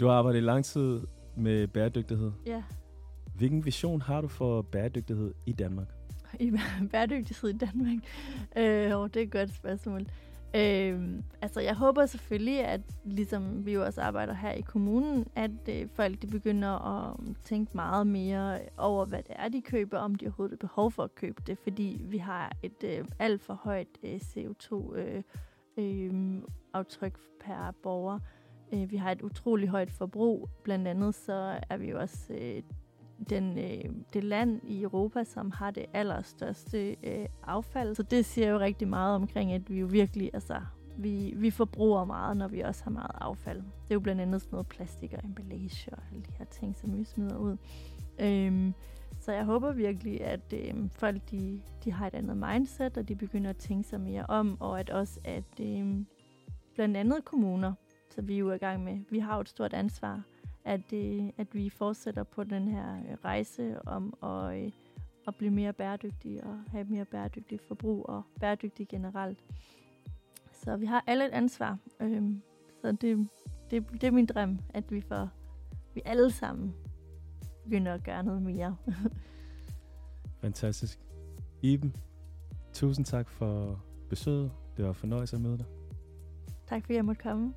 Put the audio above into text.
Du har arbejdet i lang tid med bæredygtighed. Ja, Hvilken vision har du for bæredygtighed i Danmark? i bæredygtighed i Danmark? Øh, og det er et godt spørgsmål. Øh, altså, jeg håber selvfølgelig, at ligesom vi jo også arbejder her i kommunen, at øh, folk de begynder at tænke meget mere over, hvad det er, de køber, om de overhovedet har behov for at købe det, fordi vi har et øh, alt for højt øh, CO2 øh, øh, aftryk per borger. Øh, Øh, vi har et utrolig højt forbrug. Blandt andet så er vi jo også øh, den, øh, det land i Europa, som har det allerstørste øh, affald. Så det siger jo rigtig meget omkring, at vi jo virkelig, altså, vi, vi forbruger meget, når vi også har meget affald. Det er jo blandt andet sådan noget plastik og emballage og alle de her ting, som vi smider ud. Øhm, så jeg håber virkelig, at øhm, folk de, de har et andet mindset, og de begynder at tænke sig mere om, og at også at øhm, blandt andet kommuner, så vi er jo i gang med, vi har jo et stort ansvar at, øh, at vi fortsætter på den her øh, rejse om at, øh, at blive mere bæredygtige og have mere bæredygtig forbrug og bæredygtig generelt. Så vi har alle et ansvar. Øh, så det, det, det er min drøm, at vi får vi alle sammen begynder at gøre noget mere. Fantastisk. Iben, tusind tak for besøget. Det var en fornøjelse at møde dig. tak fordi jeg måtte komme.